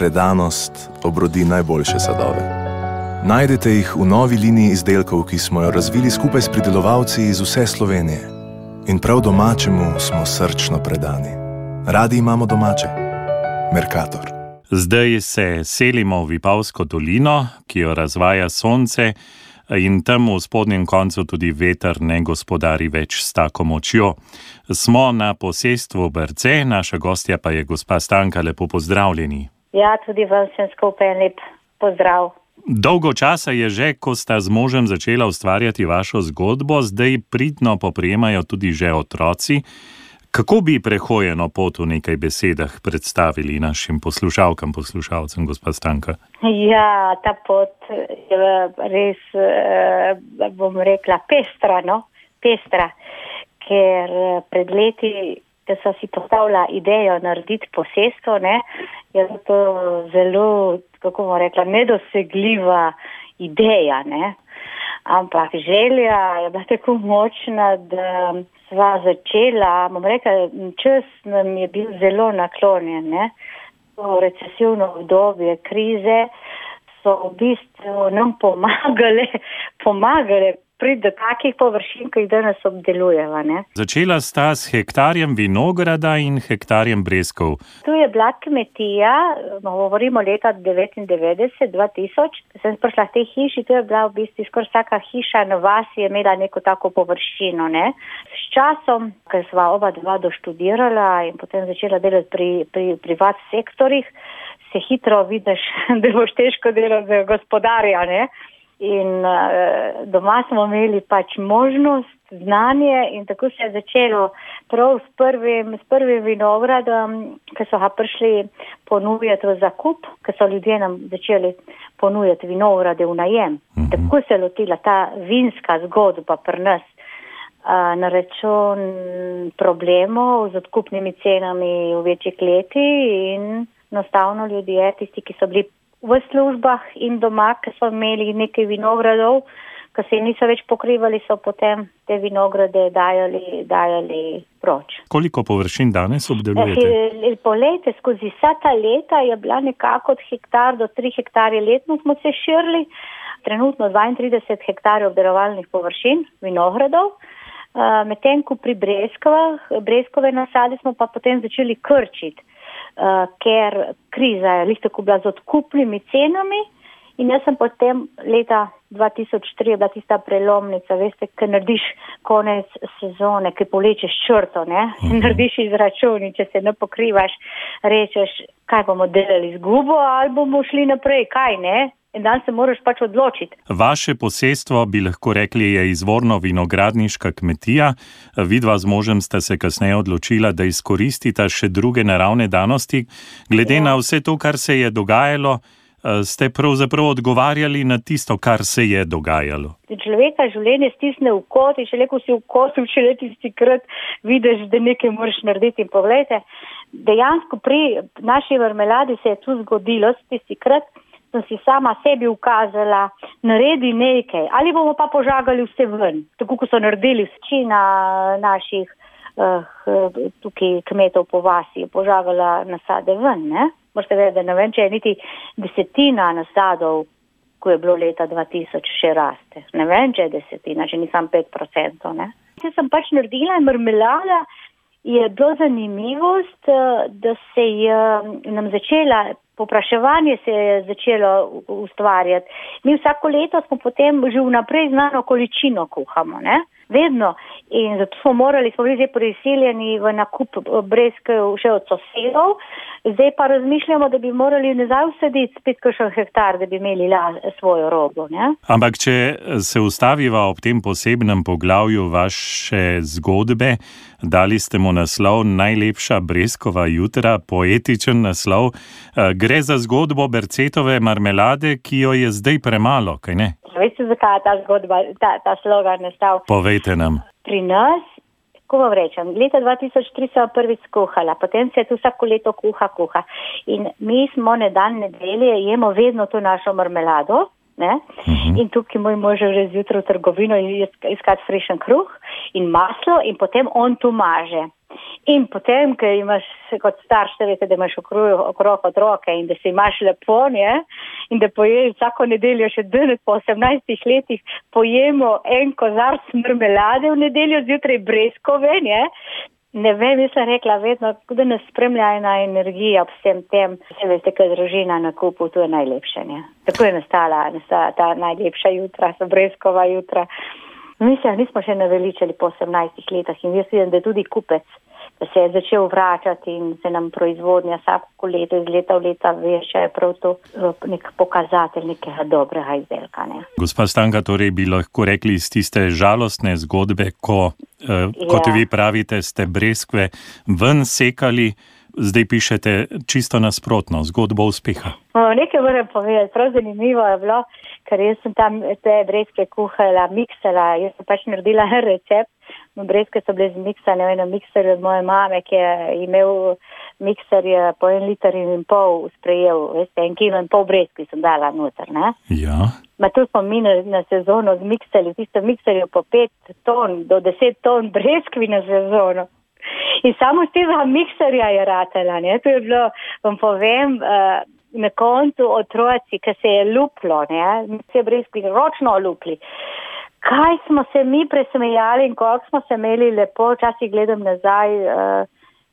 predanost obrodi najboljše sadove. Najdete jih v novi liniji izdelkov, ki smo jo razvili skupaj s pridelovalci iz vse Slovenije. In prav domačemu smo srčno predani. Radi imamo domače. Merkator. Zdaj se selimo v Vipavsko dolino, ki jo razvaja sonce in tam v spodnjem koncu tudi veter ne gospodari več s tako močjo. Smo na posestvu Brce, naša gostja pa je gospa Stanka, lepo pozdravljeni. Ja, tudi vam sem skupaj lep pozdrav. Dolgo časa je že, ko sta z možem začela ustvarjati vašo zgodbo, zdaj pridno poprijemajo tudi že otroci. Kako bi prehojeno pot v nekaj besedah predstavili našim poslušalkam, poslušalcem, gospod Stanka? Ja, ta pot je res, eh, bom rekla, pestra, no? pestra, ker eh, pred leti, ko so si postavila idejo narediti posestvo, ne, je to zelo, kako bom rekla, nedosegljiva ideja, ne. Ampak želja je bila tako močna, da sva začela, bom rekla, čas nam je bil zelo naklonjen, ne. To recesivno obdobje krize so v bistvu nam pomagale, pomagale priti do takih površin, ki jih danes obdelujeva, ne. Začela sta s hektarjem vinograda in hektarjem breskov. Tu je bila kmetija, no, govorimo leta 99, 2000, sem prišla v tej hiši, tu je bila v bistvu skoraj vsaka hiša na vasi je imela neko tako površino, ne. S časom, ker sva oba dva doštudirala in potem začela delati pri, pri privat sektorjih, se hitro vidiš, da boš težko delati za gospodarja, ne. In uh, doma smo imeli pač možnost, znanje in tako se je začelo prav s prvim, s prvim vinogradom, ki so ga prišli ponujati v zakup, ki so ljudje nam začeli ponujati vinograde v najem. Uh -huh. Tako se je lotila ta vinska zgodba pri nas uh, na račun problemov z odkupnimi cenami v večjih leti in enostavno ljudje, tisti, ki so bili v službah in doma, ki so imeli nekaj vinogradov, ki se niso več pokrivali, so potem te vinograde dajali, dajali proč. Koliko površin danes obdelujete? Eh, polete, skozi vsa ta leta je bila nekako od hektar do 3 hektarje letno smo se širili, trenutno 32 hektarjev obdelovalnih površin vinogradov. Medtem ko pri breskvah, breskove nasade smo pa potem začeli krčiti ker kriza je lih tako bila z odkupnimi cenami in jaz sem potem leta 2003 bila tista prelomnica, veste, ker narediš konec sezone, ki polečeš črto, ne, mhm. narediš izračun in če se ne pokrivaš, rečeš, kaj bomo delali zgubo ali bomo šli naprej, kaj ne, In dan se moraš pač odločiti. Vaše posestvo, bi lahko rekli, je izvorno vinogradniška kmetija. Vidva z možem sta se kasneje odločila, da izkoristita še druge naravne danosti. Glede ja. na vse to, kar se je dogajalo, eh, ste pravzaprav odgovarjali na tisto, kar se je dogajalo. Človeka življenje stisne v kot in še le ko si v kotu, če le tisti krat vidiš, da nekaj moraš narediti. In pogledajte, dejansko pri naši vrmeladi se je tu zgodilo tisti krat sem si sama sebi ukazala, naredi nekaj, ali bomo pa požagali vse ven, tako kot so naredili večina naših uh, tukaj kmetov po vasi, požagala nasade ven. Ne? Možete vedeti, da ne vem, če je niti desetina nasadov, ko je bilo leta 2000, še raste. Ne vem, če je desetina, če nisem pet procentov. Če sem pač naredila in mrmelala, je bilo zanimivost, eh, da se je nam začela Popraševanje se je začelo ustvarjati. Mi vsako leto smo potem že vnaprej znano količino kuhamo, ne? Vedno. In zato smo morali, smo bili zdaj prisiljeni v nakup brezkev še od sosedov. Zdaj pa razmišljamo, da bi morali nazaj usediti spet kakšen hektar, da bi imeli la, svojo robo. Ne? Ampak, če se ustaviva ob tem posebnem poglavju vaše zgodbe, dali ste mu naslov Najlepša brezkova jutra, poetičen naslov. Eh, gre za zgodbo Bercetove marmelade, ki jo je zdaj premalo, kaj ne? Veste, zakaj je ta zgodba, ta, ta slogan nastal? Povejte nam. Pri nas, ko vam rečem, leta 2003 so prvič skuhala, potem se tu vsako leto kuha, kuha. In mi smo ne dan nedelje, jemo vedno to našo marmelado. Uh mhm. -huh. In tukaj moj mož že zjutraj v trgovino iskati frišen kruh in maslo in potem on tu maže. In potem, ker imaš kot starš, veste, da imaš okrog, otroke in da se imaš lepo, ne? in da poješ vsako nedeljo še danes po 18 letih, pojemo en kozarc marmelade v nedeljo zjutraj brezkove, ne? Ne vem, jaz sem rekla vedno, da nas spremlja ena energija ob vsem tem. Vse veste, kaj družina na kupu, to je najlepše. Ne? Tako je nastala, nastala ta najlepša jutra, so brezkova jutra. Mi se nismo še naveličali po 18 letih in jaz vidim, da je tudi kupec se je začel vračati in se nam proizvodnja vsako leto iz leta v leta veše, je prav to eh, nek pokazatelj nekega dobrega izdelka. Ne. Gospa Stanka, torej bi lahko rekli iz tiste žalostne zgodbe, ko, eh, kot ja. vi pravite, ste breskve ven sekali, zdaj pišete čisto nasprotno, zgodbo uspeha. No, nekaj moram povedati, prav zanimivo je bilo, ker jaz sem tam te breskve kuhala, miksala, jaz sem pač naredila recept. No, brezke so bile zmiksane v enem mikserju od moje mame, ki je imel mikser po en liter in pol sprejel, veste, en kilo in pol brezki sem dala noter, ne? Ja. Ma tu smo mi na, na sezono zmiksali, tisto mikserju po pet ton do deset ton brezkvi na sezono. In samo z tega mikserja je ratela, ne? To je bilo, vam povem, uh, na koncu otroci, ki se je luplo, ne? Se je brezkvi ročno lupli. Kaj smo se mi presmejali in koliko smo se imeli lepo, včasih gledam nazaj, uh,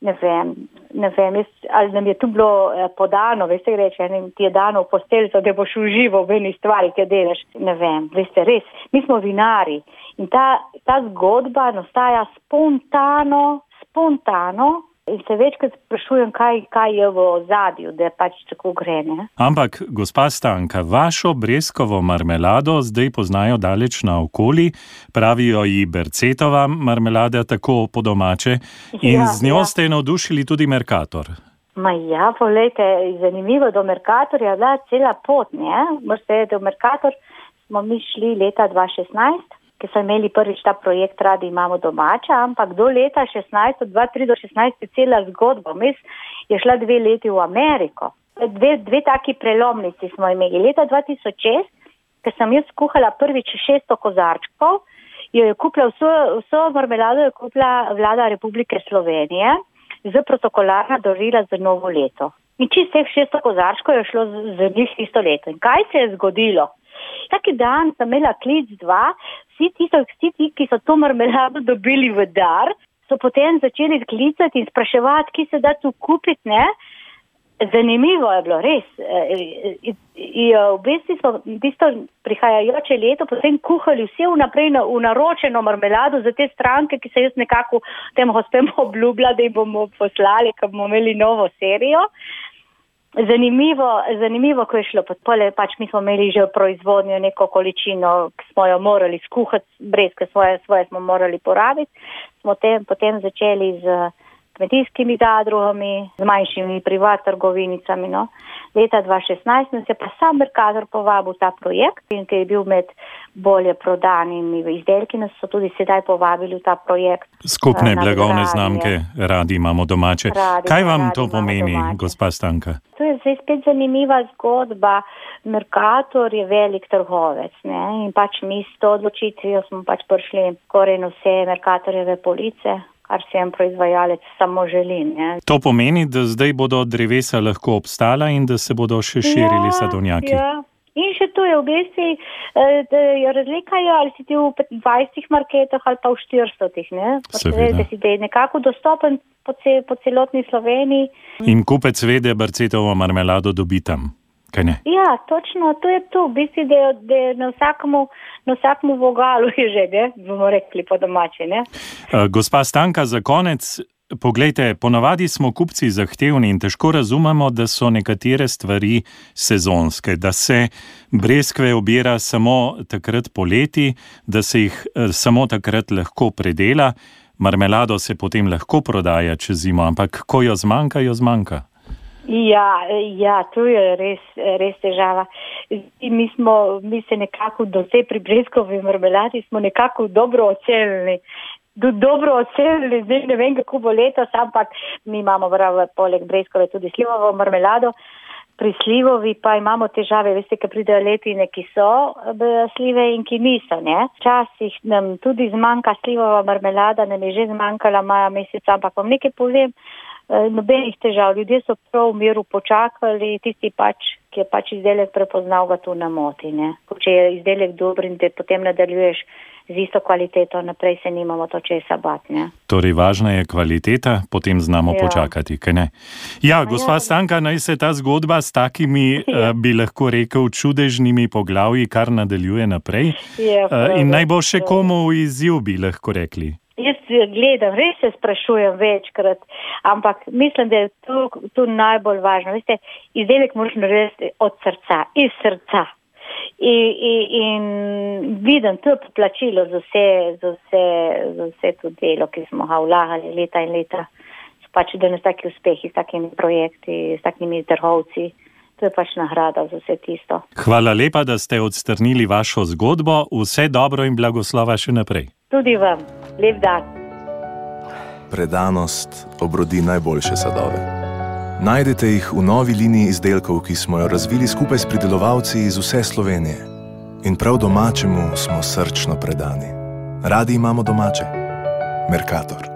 ne vem, ne vem jaz, ali nam je tu bilo uh, podano, veste, reče, ne, ti je dano v posteljico, da boš užival v eni stvari, ki delaš, ne vem, veste, res, mi smo vinari in ta, ta zgodba nastaja spontano, spontano. In se večkrat sprašujem, kaj, kaj je v ozadju, da pač tako gre. Ne? Ampak, gospa Stanka, vašo breskovo marmelado zdaj poznajo daleč na okoli, pravijo ji Bercetova marmelada, tako po domače, in ja, z njo ja. ste navdušili tudi Merkator. Ma ja, poglejte, zanimivo, do Merkatorja je bila cela pot, ne? Morate vedeti, v Merkator smo mi šli leta 2016 ki so imeli prvič ta projekt Radi imamo domača, ampak do leta 16, od 2003 do 16 je cela zgodba. Mes je šla dve leti v Ameriko. Dve, dve taki prelomnici smo imeli. Leta 2006, ko sem jaz kuhala prvič 600 kozarčkov, jo je kupila vso, vso marmelado je kupila vlada Republike Slovenije z protokolarna dorila za novo leto. In čistih 600 kozarčkov je šlo za njih isto leto. In kaj se je zgodilo? Taki dan sem imela klic dva, vsi ti, vsi ti, ki so to marmelado dobili v dar, so potem začeli klicati in spraševati, ki se da tu kupiti, ne? Zanimivo je bilo, res. In v bistvu smo tisto prihajajoče leto potem kuhali vse vnaprej na, v naročeno marmelado za te stranke, ki se jaz nekako tem gospem obljubila, da jim bomo poslali, ko bomo imeli novo serijo. Zanimivo, zanimivo, ko je šlo pod pole, pač mi smo imeli že v proizvodnju neko količino, ki smo jo morali skuhati, brezke svoje, svoje smo morali porabiti. Smo te, potem začeli z kmetijskimi zadrugami, z manjšimi privat trgovinicami. No. Leta 2016 nas je pa sam Merkazor povabil ta projekt in ki je bil med bolje prodanimi izdelki, nas so tudi sedaj povabili v ta projekt. Skupne uh, blagovne znamke radi imamo domače. Radi, Kaj vam to pomeni, gospa Stanka? Zdaj spet zanimiva zgodba. Merkator je velik trgovec ne? in pač mi s to odločitvijo smo pač prišli skoraj na vse Merkatorjeve police, kar si en proizvajalec samo želi. Ne. To pomeni, da zdaj bodo drevesa lahko obstala in da se bodo še širili ja, sadovnjaki. Ja. In še to je v bistvu, eh, razlika je, ali si ti v 20 marketah ali pa v 400. Da si ti nekako dostopen po, cel, po celotni Sloveniji. In kupec ve, da barcetovo marmelado dobi tam. Ja, točno, to je to, v bistvu, da je, da je na, vsakmu, na vsakmu vogalu je že, ne, bomo rekli po domači. Uh, gospa Stanka, za konec, poglejte, ponavadi smo kupci zahtevni in težko razumemo, da so nekatere stvari sezonske, da se breskve obira samo takrat poleti, da se jih uh, samo takrat lahko predela, marmelado se potem lahko prodaja čez zimo, ampak ko jo zmanjka, jo zmanjka. Ja, ja, to je res, res težava. Mi, smo, mi se nekako do te pri Breskovi marmeladi smo nekako dobro ocenili. Do, dobro ocenili, zdaj ne vem, kako bo letos, ampak mi imamo prav poleg Breskove tudi slivovo marmelado. Pri slivovi pa imamo težave, veste, ker pridejo letine, ki so slive in ki niso. Včasih nam tudi zmanjka slivova marmelada, nam je že zmanjkala maja meseca, ampak vam nekaj povem, eh, nobenih težav. Ljudje so prav v miru počakali, tisti pač, ki je pač izdelek prepoznal, ga tu namoti. Če je izdelek dober in te potem nadaljuješ z isto kvaliteto, naprej se nimamo to česa bati. Torej, važna je kvaliteta, potem znamo ja. počakati. Ja, ja, gospa ja. Stanka, naj se ta zgodba s takimi, ja. uh, bi lahko rekel, čudežnimi poglavji kar nadaljuje naprej. Ja, uh, in naj bo še komu izziv, bi lahko rekli. Jaz gledam, res se sprašujem večkrat, ampak mislim, da je to, to najbolj važno. Veste, izdelek moraš narediti od srca, iz srca. In, in, in vidim to poplačilo za vse, za, vse, za vse to delo, ki smo ga vlagali leta in leta. Pač, da nas taki uspehi s takimi projekti, s takimi trgovci. To je pač nagrada za vse tisto. Hvala lepa, da ste odstrnili vašo zgodbo. Vse dobro in blagoslova še naprej. Tudi vam. Lep dan. Predanost obrodi najboljše sadove. Najdete jih v novi liniji izdelkov, ki smo jo razvili skupaj s pridelovalci iz vse Slovenije. In prav domačemu smo srčno predani. Radi imamo domače. Merkator.